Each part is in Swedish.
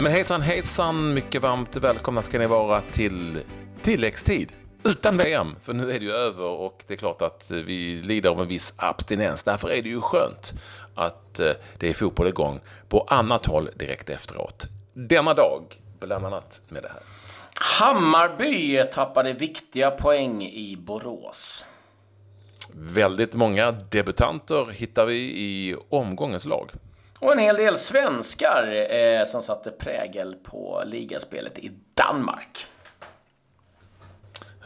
Nej men hejsan hejsan, mycket varmt välkomna ska ni vara till tilläggstid. Utan VM, för nu är det ju över och det är klart att vi lider av en viss abstinens. Därför är det ju skönt att eh, det är fotboll igång på annat håll direkt efteråt. Denna dag, bland annat med det här. Hammarby tappade viktiga poäng i Borås. Väldigt många debutanter hittar vi i omgångens lag. Och en hel del svenskar eh, som satte prägel på ligaspelet i Danmark.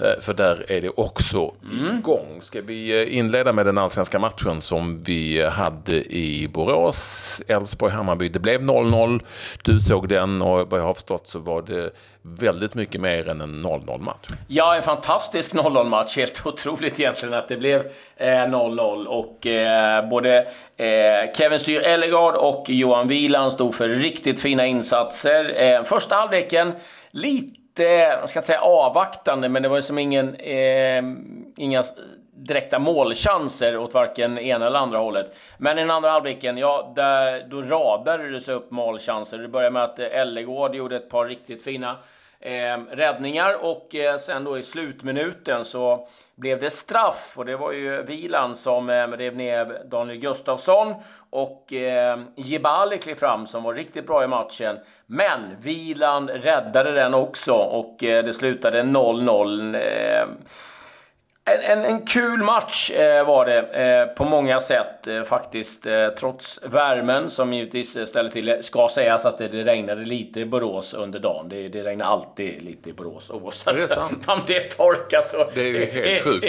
Eh, för där är det också mm. igång. Ska vi eh, inleda med den allsvenska matchen som vi hade i Borås, Elfsborg-Hammarby. Det blev 0-0. Du såg den och vad jag har förstått så var det väldigt mycket mer än en 0-0-match. Ja, en fantastisk 0-0-match. Helt otroligt egentligen att det blev 0-0. Eh, och eh, både eh, Kevin Styr Ellegard och Johan Wieland stod för riktigt fina insatser. Eh, första halvleken, lite, jag ska inte säga avvaktande, men det var ju som ingen, eh, inga direkta målchanser åt varken ena eller andra hållet. Men i den andra halvleken, ja, där, då radade det sig upp målchanser. Det började med att eh, Ellegård gjorde ett par riktigt fina eh, räddningar och eh, sen då i slutminuten så blev det straff och det var ju Vilan som eh, rev ner Daniel Gustafsson och eh, Jebali klev fram som var riktigt bra i matchen. Men Vilan räddade den också och eh, det slutade 0-0. Eh, en, en, en, kul match eh, var det eh, på många sätt eh, faktiskt. Eh, trots värmen som givetvis ställer till det. Ska sägas att det, det regnade lite i Borås under dagen. Det, det regnar alltid lite i Borås oavsett det sant? om det torkar så. Det är ju helt sjukt.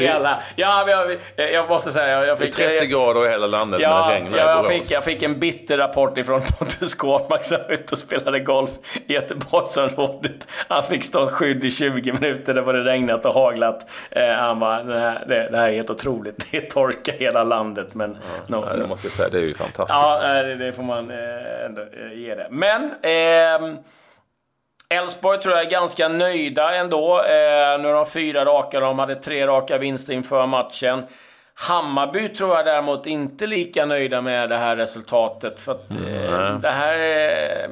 Hela. Ja, jag, jag måste säga. Jag fick, det är 30 grader i hela landet ja, men det regnar ja, i jag Borås. fick, jag fick en bitter rapport ifrån Pontus Kåmark som var ute och spelade golf i Göteborgsområdet. Han fick stå skydd i 20 minuter. Det var det regnat och haglat. Eh, han bara, det här, det, det här är helt otroligt. Det är torka i hela landet. Men ja, no, det måste jag säga, det är ju fantastiskt. Ja, det, det får man eh, ändå eh, ge det. Men eh, Elfsborg tror jag är ganska nöjda ändå. Eh, nu har de fyra raka, de hade tre raka vinster inför matchen. Hammarby tror jag däremot inte lika nöjda med det här resultatet. För att mm. det här är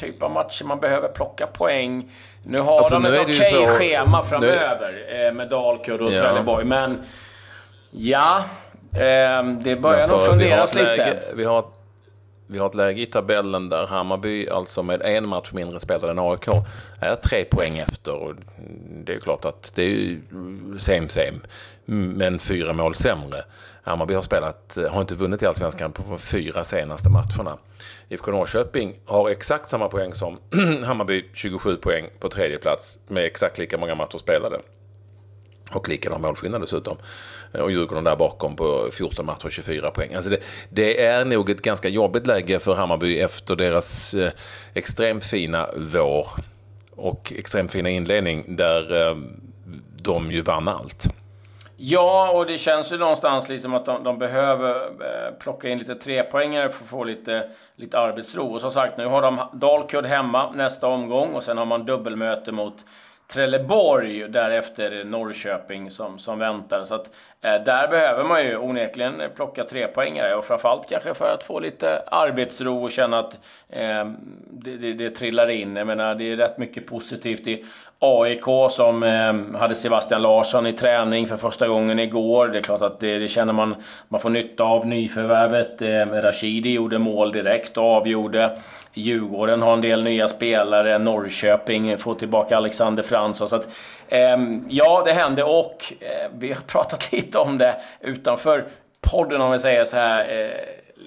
typ av matcher man behöver plocka poäng. Nu har alltså, de ett okej okay så... schema framöver nu... Eh, med Dalkurd och ja. Trelleborg, men ja, eh, det börjar alltså, nog funderas vi lite. vi har, vi har ett läge i tabellen där Hammarby, alltså med en match mindre spelad än AIK, är tre poäng efter. Och det är klart att det är same same, Mm, men fyra mål sämre. Hammarby har, spelat, eh, har inte vunnit i Allsvenskan på de fyra senaste matcherna. IFK Norrköping har exakt samma poäng som Hammarby, 27 poäng på tredje plats med exakt lika många matcher spelade. Och likadan målskillnad dessutom. Eh, och Djurgården där bakom på 14 matcher, 24 poäng. Alltså det, det, är nog ett ganska jobbigt läge för Hammarby efter deras eh, extremt fina vår och extremt fina inledning där de ju vann allt. Ja, och det känns ju någonstans liksom att de, de behöver eh, plocka in lite trepoängare för att få lite, lite arbetsro. Och som sagt, nu har de Dalkurd hemma nästa omgång och sen har man dubbelmöte mot Trelleborg därefter Norrköping som, som väntar. Så att eh, där behöver man ju onekligen plocka trepoängare och framförallt kanske för att få lite arbetsro och känna att eh, det, det, det, trillar in. Jag menar, det är rätt mycket positivt i AIK som eh, hade Sebastian Larsson i träning för första gången igår. Det är klart att det, det känner man, man får nytta av nyförvärvet. Eh, Rashidi gjorde mål direkt och avgjorde. Djurgården har en del nya spelare. Norrköping får tillbaka Alexander Fransson. Så att, eh, ja, det hände och eh, vi har pratat lite om det utanför podden om vi säger så här. Eh,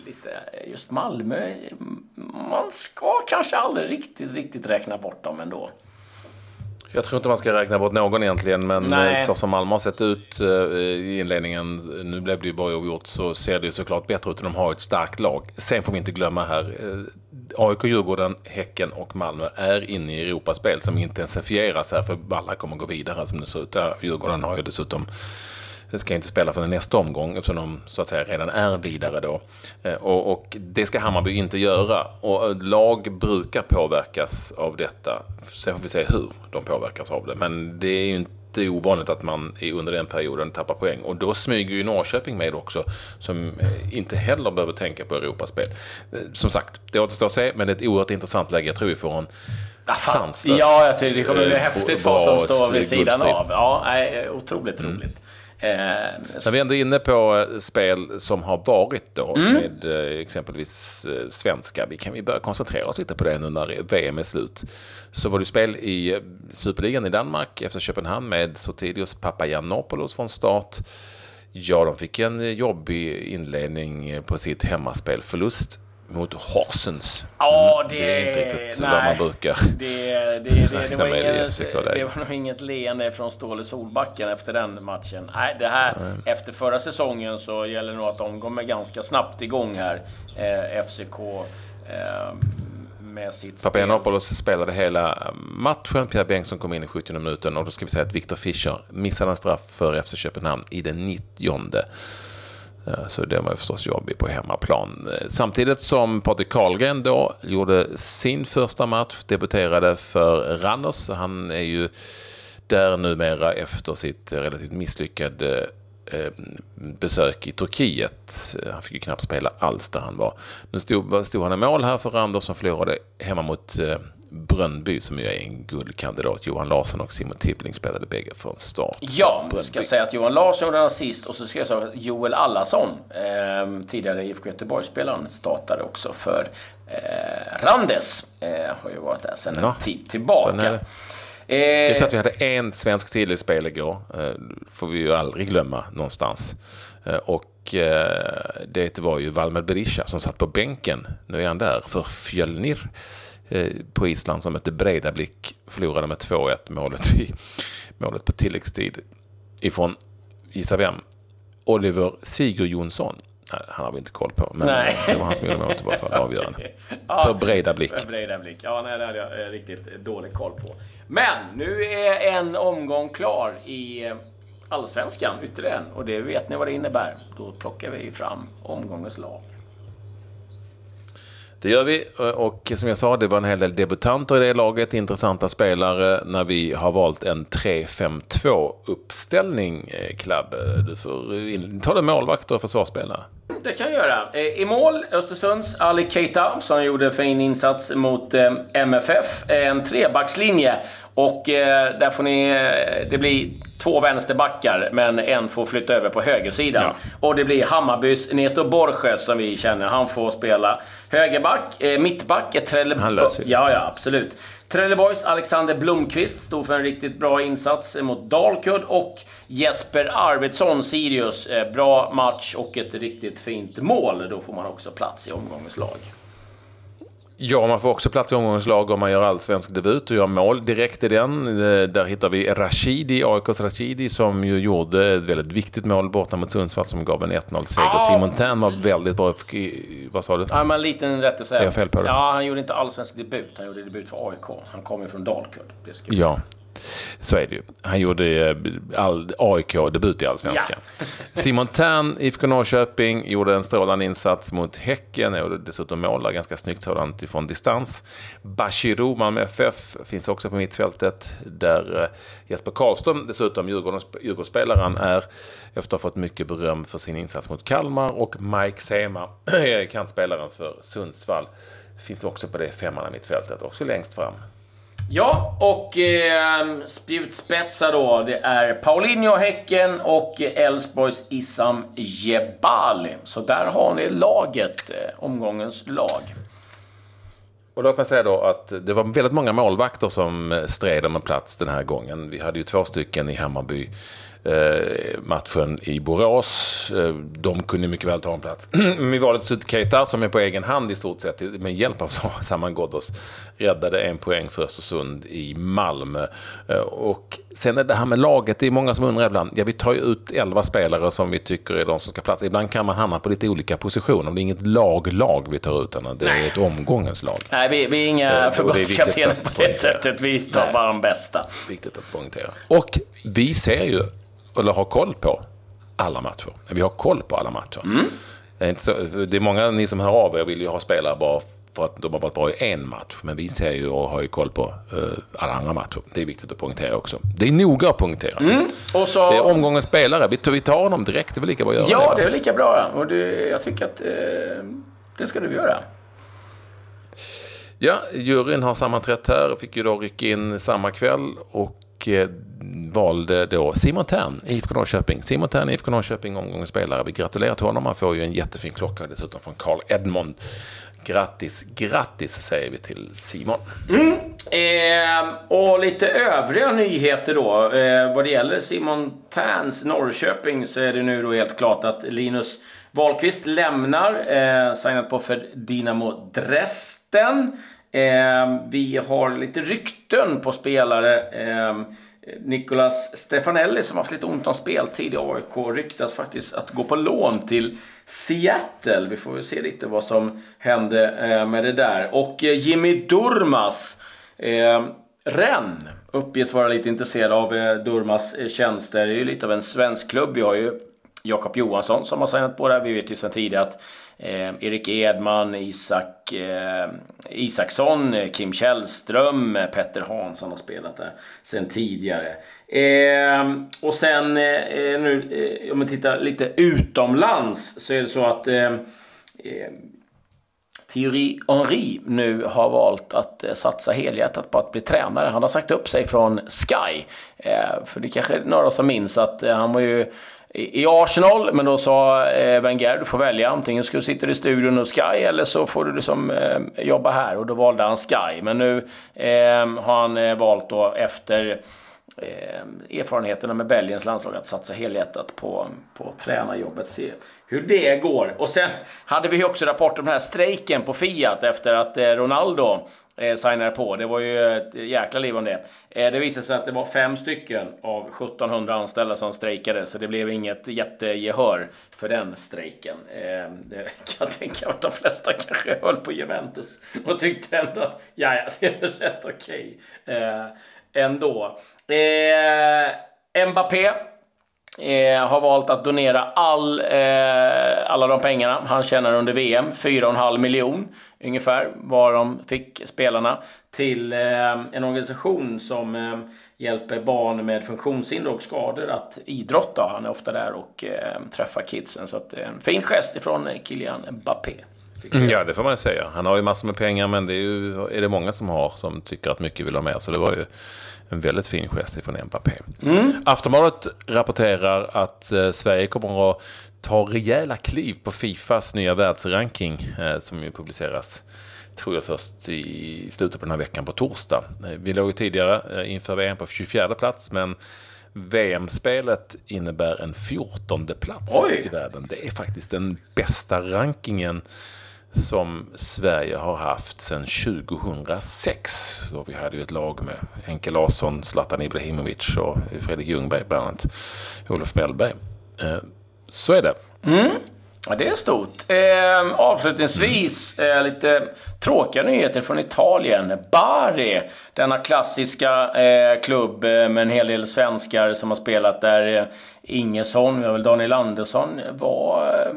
lite eh, just Malmö. Man ska kanske aldrig riktigt, riktigt räkna bort dem ändå. Jag tror inte man ska räkna bort någon egentligen, men Nej. så som Malmö har sett ut eh, i inledningen, nu blev det ju bara oavgjort, så ser det ju såklart bättre ut. De har ett starkt lag. Sen får vi inte glömma här, eh, AIK, Djurgården, Häcken och Malmö är inne i Europaspel som intensifieras här, för alla kommer gå vidare som det ser ut. Djurgården har ju dessutom ska inte spela för nästa omgång eftersom de så att säga redan är vidare då. Eh, och, och, det ska Hammarby inte göra. Och lag brukar påverkas av detta. Sen får vi se hur de påverkas av det. Men det är ju inte ovanligt att man under den perioden tappar poäng. Och då smyger ju Norrköping med också, som inte heller behöver tänka på Europaspel. Som sagt, det återstår att se, men det är ett oerhört intressant läge. Jag tror vi får en sanslös... Ja, jag tycker det kommer bli häftigt vad som står vid sidan av. Ja, otroligt mm. roligt. Eh, När vi ändå är inne på eh, spel som har varit då, mm. med eh, exempelvis eh, svenska, vi kan vi börja koncentrera oss lite på det nu när VM är slut. Så var det spel i eh, Superligan i Danmark efter Köpenhamn med Sotidios Papagiannopoulos från start. Ja, de fick en jobbig inledning på sitt hemmaspel. Förlust mot Horsens. Ja, det, det är inte riktigt nej, vad man brukar det, det, det, det, var inget, det var nog inget leende från Ståle Solbacken efter den matchen. Nej, det här, nej. efter förra säsongen så gäller det nog att de kommer ganska snabbt igång här, eh, FCK. Eh, med sitt Papagiannopoulos spelade hela matchen. Pierre Bengtsson kom in i 70 minuten och då ska vi säga att Viktor Fischer missade en straff för FC Köpenhamn i den 90 Eh, Eh, så det var förstås jobbigt på hemmaplan. Eh, samtidigt som Patrik Karlgren då gjorde sin första match, debuterade för Randers. Han är ju där numera efter sitt relativt misslyckade eh, besök i Turkiet. Han fick ju knappt spela alls där han var. Nu stod, stod han i mål här för Randers som förlorade hemma mot Brönnby som ju är en guldkandidat. Johan Larsson och Simon Tibbling spelade bägge från start. Ja, nu ska jag säga att Johan Larsson gjorde assist och så ska jag säga att Joel Allarsson, eh, tidigare IFK Göteborgsspelaren, startade också för eh, Randes. Eh, har ju varit där sedan en tid tillbaka. Ska jag säga att vi hade en svensk till i spel igår. Eh, får vi ju aldrig glömma någonstans. Eh, och eh, det var ju Valmer Berisha som satt på bänken. Nu är han där för Fjölnir. Eh, på Island som mötte Breidablik. Förlorade med 2-1 målet, i, målet på tilläggstid ifrån, gissa vem? Oliver Sigurjonsson. Han har vi inte koll på, men nej. det var han som gjorde målet i alla fall, avgörande. ja, för Breidablik. För Breidablik. Ja, nej, det hade jag eh, riktigt dålig koll på. Men nu är en omgång klar i eh, Allsvenskan, ytterligare en. Och det vet ni vad det innebär. Då plockar vi fram omgångens lag. Det gör vi och som jag sa, det var en hel del debutanter i det laget, intressanta spelare när vi har valt en 3-5-2 uppställning, Klabb. Eh, du får ta det målvakt och försvarsspelare. Det kan jag göra. Eh, I mål, Östersunds Ali Keita som gjorde fin insats mot eh, MFF. En trebackslinje och där får ni... Det blir två vänsterbackar, men en får flytta över på högersidan. Ja. Och det blir Hammarbys Neto Borges som vi känner. Han får spela högerback. Eh, mittback Trelleborg. Han löser Ja, ja, absolut. Trelleborgs Alexander Blomqvist stod för en riktigt bra insats mot Dalkurd och Jesper Arvidsson, Sirius. Eh, bra match och ett riktigt fint mål. Då får man också plats i omgångens lag. Ja, man får också plats i omgångens lag om man gör allsvensk debut och gör mål direkt i den. Eh, där hittar vi Rashidi, AIKs Rashidi, som ju gjorde ett väldigt viktigt mål borta mot Sundsvall som gav en 1-0-seger. Ah. Simon Tern var väldigt bra. Vad sa du? Ja, men en liten rättelse. Är jag fel på det? Ja, han gjorde inte allsvensk debut. Han gjorde debut för AIK. Han kommer från Dalkurd. Ja. Så är det ju. Han gjorde eh, all, AIK-debut i Allsvenskan. Ja. Simon Tern, IFK Norrköping, gjorde en strålande insats mot Häcken. Gjorde dessutom mål ganska snyggt sådant ifrån distans. Bashirou, Malmö FF, finns också på mittfältet. Där eh, Jesper Karlström, dessutom Djurgårdsspelaren, är efter att ha fått mycket beröm för sin insats mot Kalmar. Och Mike Sema, kantspelaren för Sundsvall, finns också på det femman i mittfältet, också längst fram. Ja, och eh, spjutspetsar då. Det är Paulinho Häcken och Elfsborgs Issam Jebali. Så där har ni laget, eh, omgångens lag. Och låt mig säga då att det var väldigt många målvakter som stred om en plats den här gången. Vi hade ju två stycken i Hammarby matchen i Borås. Eh, de kunde mycket väl ta en plats. Men vi valde slut Keita som är på egen hand i stort sett med hjälp av Saman Ghoddos räddade en poäng för Östersund i Malmö. Eh, och sen är det här med laget, det är många som undrar ibland. Ja, vi tar ju ut elva spelare som vi tycker är de som ska platsa. Ibland kan man hamna på lite olika positioner. Det är inget lag-lag vi tar ut, utan det är Nej. ett omgångens lag. Nej, vi, vi är inga förbundskaptener på det sättet. Vi tar Nej. bara de bästa. Viktigt att poängtera. Och vi ser ju eller har koll på alla matcher. Vi har koll på alla matcher. Mm. Det, är så, det är många ni som hör av er vill ju ha spelare bara för att de har varit bra i en match. Men vi ser ju och har ju koll på uh, alla andra matcher. Det är viktigt att poängtera också. Det är noga att poängtera. Mm. Och så... Det är omgångens spelare. Vi tar, vi tar dem direkt. Det är väl lika bra att göra ja, det? Det är lika bra. Och det, jag tycker att eh, det ska du göra. Ja, juryn har sammanträtt här och fick ju då rycka in samma kväll. Och och eh, valde då Simon Tern, IFK Norrköping. Simon Tern, IFK Norrköping, omgångens spelare. Vi gratulerar till honom. Han får ju en jättefin klocka dessutom från Carl Edmond. Grattis, grattis säger vi till Simon. Mm. Eh, och lite övriga nyheter då. Eh, vad det gäller Simon Terns Norrköping så är det nu då helt klart att Linus Wahlqvist lämnar. Eh, signat på för Dinamo Dresden. Eh, vi har lite rykten på spelare. Eh, Nicolas Stefanelli som haft lite ont om speltid i AIK ryktas faktiskt att gå på lån till Seattle. Vi får väl se lite vad som hände eh, med det där. Och eh, Jimmy Durmas, eh, Renn, uppges vara lite intresserad av eh, Durmas eh, tjänster. Det är ju lite av en svensk klubb. Vi har ju Jakob Johansson som har signat på det här. Vi vet ju sedan tidigare att eh, Erik Edman, Isak eh, Isaksson, Kim Källström, Petter Hansson har spelat där sedan tidigare. Eh, och sen eh, nu, eh, om man tittar lite utomlands så är det så att eh, eh Thierry Henry nu har valt att eh, satsa helhjärtat på att bli tränare. Han har sagt upp sig från Sky. Eh, för det kanske är några som minns att han var ju i Arsenal, men då sa eh, Wenger, du får välja. Antingen ska du sitta i studion och Sky eller så får du liksom, eh, jobba här. Och då valde han Sky. Men nu eh, har han eh, valt då efter eh, erfarenheterna med Belgiens landslag att satsa helhjärtat på, på tränarjobbet. Se hur det går. Och sen hade vi också rapport om den här strejken på Fiat efter att eh, Ronaldo eh, signade på. Det var ju ett jäkla liv om det. Eh, det visade sig att det var fem stycken av 1700 anställda som strejkade, så det blev inget jättegehör för den strejken. Eh, det kan jag tänka mig att de flesta kanske höll på Juventus och tyckte ändå att ja, ja, det är rätt okej okay. eh, ändå. Eh, Mbappé Eh, har valt att donera all, eh, alla de pengarna han tjänar under VM, 4,5 miljon ungefär, var de fick spelarna, till eh, en organisation som eh, hjälper barn med funktionshinder och skador att idrotta. Han är ofta där och eh, träffar kidsen. Så att, eh, en fin gest ifrån Kylian Mbappé. Ja, det får man säga. Han har ju massor med pengar, men det är, ju, är det många som har som tycker att mycket vill ha mer. Så det var ju en väldigt fin gest från Mbappé. Mm. Aftonbladet rapporterar att eh, Sverige kommer att ta rejäla kliv på Fifas nya världsranking eh, som ju publiceras tror jag först i slutet på den här veckan på torsdag. Eh, vi låg tidigare eh, inför VM på 24 plats men VM-spelet innebär en 14 plats Oj. i världen. Det är faktiskt den bästa rankingen som Sverige har haft sedan 2006. Då vi hade ju ett lag med Henke Larsson, Zlatan Ibrahimovic och Fredrik Ljungberg bland annat. Olof Mellberg. Eh, så är det. Mm. Ja, det är stort. Eh, avslutningsvis eh, lite tråkiga nyheter från Italien. Bari, denna klassiska eh, klubb eh, med en hel del svenskar som har spelat där. Eh, Ingesson, vi har väl Daniel Andersson, var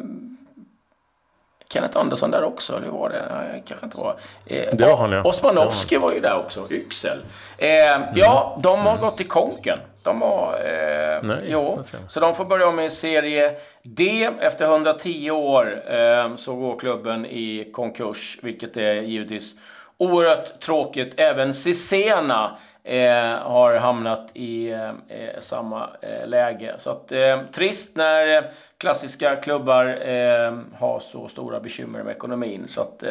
Kenneth Andersson där också, eller var det? Nej, kanske inte var. Eh, det var han ja. Osmanowski var ju där också, Yxel. Eh, mm. Ja, de har mm. gått i konken. De har... Eh, Nej, jo, så de får börja med serie D. Efter 110 år eh, så går klubben i konkurs, vilket är givetvis oerhört tråkigt. Även Cesena eh, har hamnat i eh, samma eh, läge. Så att, eh, trist när eh, klassiska klubbar eh, har så stora bekymmer med ekonomin. Så att,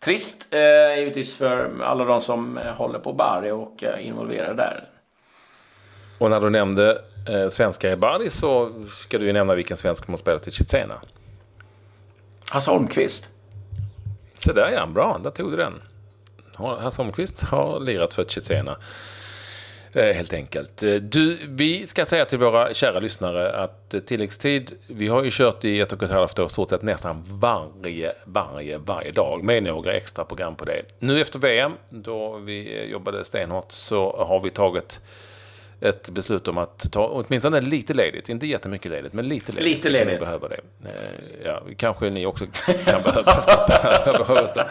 trist givetvis för alla de som håller på Bari och är involverade där. Och när du nämnde eh, svenskar i Bari så ska du ju nämna vilken svensk som har spelat i Cizena. Hasse Holmqvist. Så där ja, bra, där tog du den. Hasse Holmqvist har lirat för Cizena. Eh, helt enkelt. Eh, du, vi ska säga till våra kära lyssnare att eh, tilläggstid, vi har ju kört i ett och ett halvt år stort sett nästan varje, varje, varje dag med några extra program på det. Nu efter VM, då vi jobbade stenhårt, så har vi tagit ett beslut om att ta åtminstone lite ledigt. Inte jättemycket ledigt, men lite ledigt. Lite ledigt. Ni behöver det. Ja, kanske ni också kan behöva,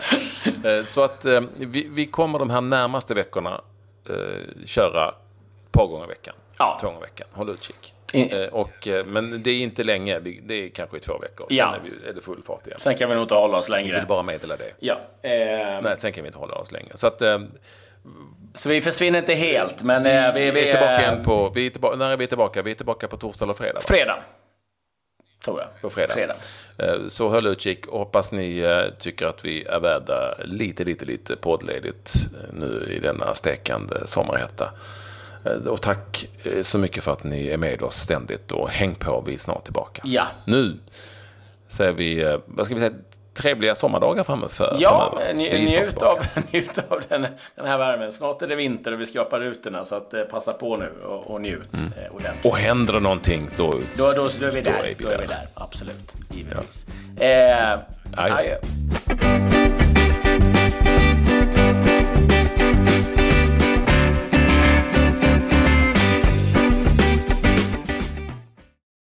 det. Så att vi, vi kommer de här närmaste veckorna eh, köra ett par gånger i veckan. Ja. Två gånger i veckan. Håll utkik. Eh, Och, eh, men det är inte länge. Det är kanske i två veckor. Ja. Sen är, vi, är det full fart igen. Sen kan vi nog inte hålla oss Jag vill längre. bara meddela det. Ja. Eh, Nej, sen kan vi inte hålla oss länge. Så att eh, så vi försvinner inte helt, men eh, vi, vi vi är tillbaka igen på... Vi är tillbaka, när är vi tillbaka? Vi är tillbaka på torsdag eller fredag? Va? Fredag. Tror jag. På fredag. fredag. Eh, Så håll utkik och hoppas ni eh, tycker att vi är värda lite, lite, lite poddledigt eh, nu i denna stekande sommarhetta. Och tack så mycket för att ni är med oss ständigt och häng på, vi är snart tillbaka. Ja. Nu säger vi, vad ska vi säga, trevliga sommardagar framför. Ja, framöver. nj- njut av, njut av den, den här värmen. Snart är det vinter och vi skrapar rutorna, så att, eh, passa på nu och, och njut eh, ordentligt. Och händer det någonting då, Då, då, då är vi där. Då är vi Då är där. vi där. Absolut. Givetvis. Eh, Adjö. adjö.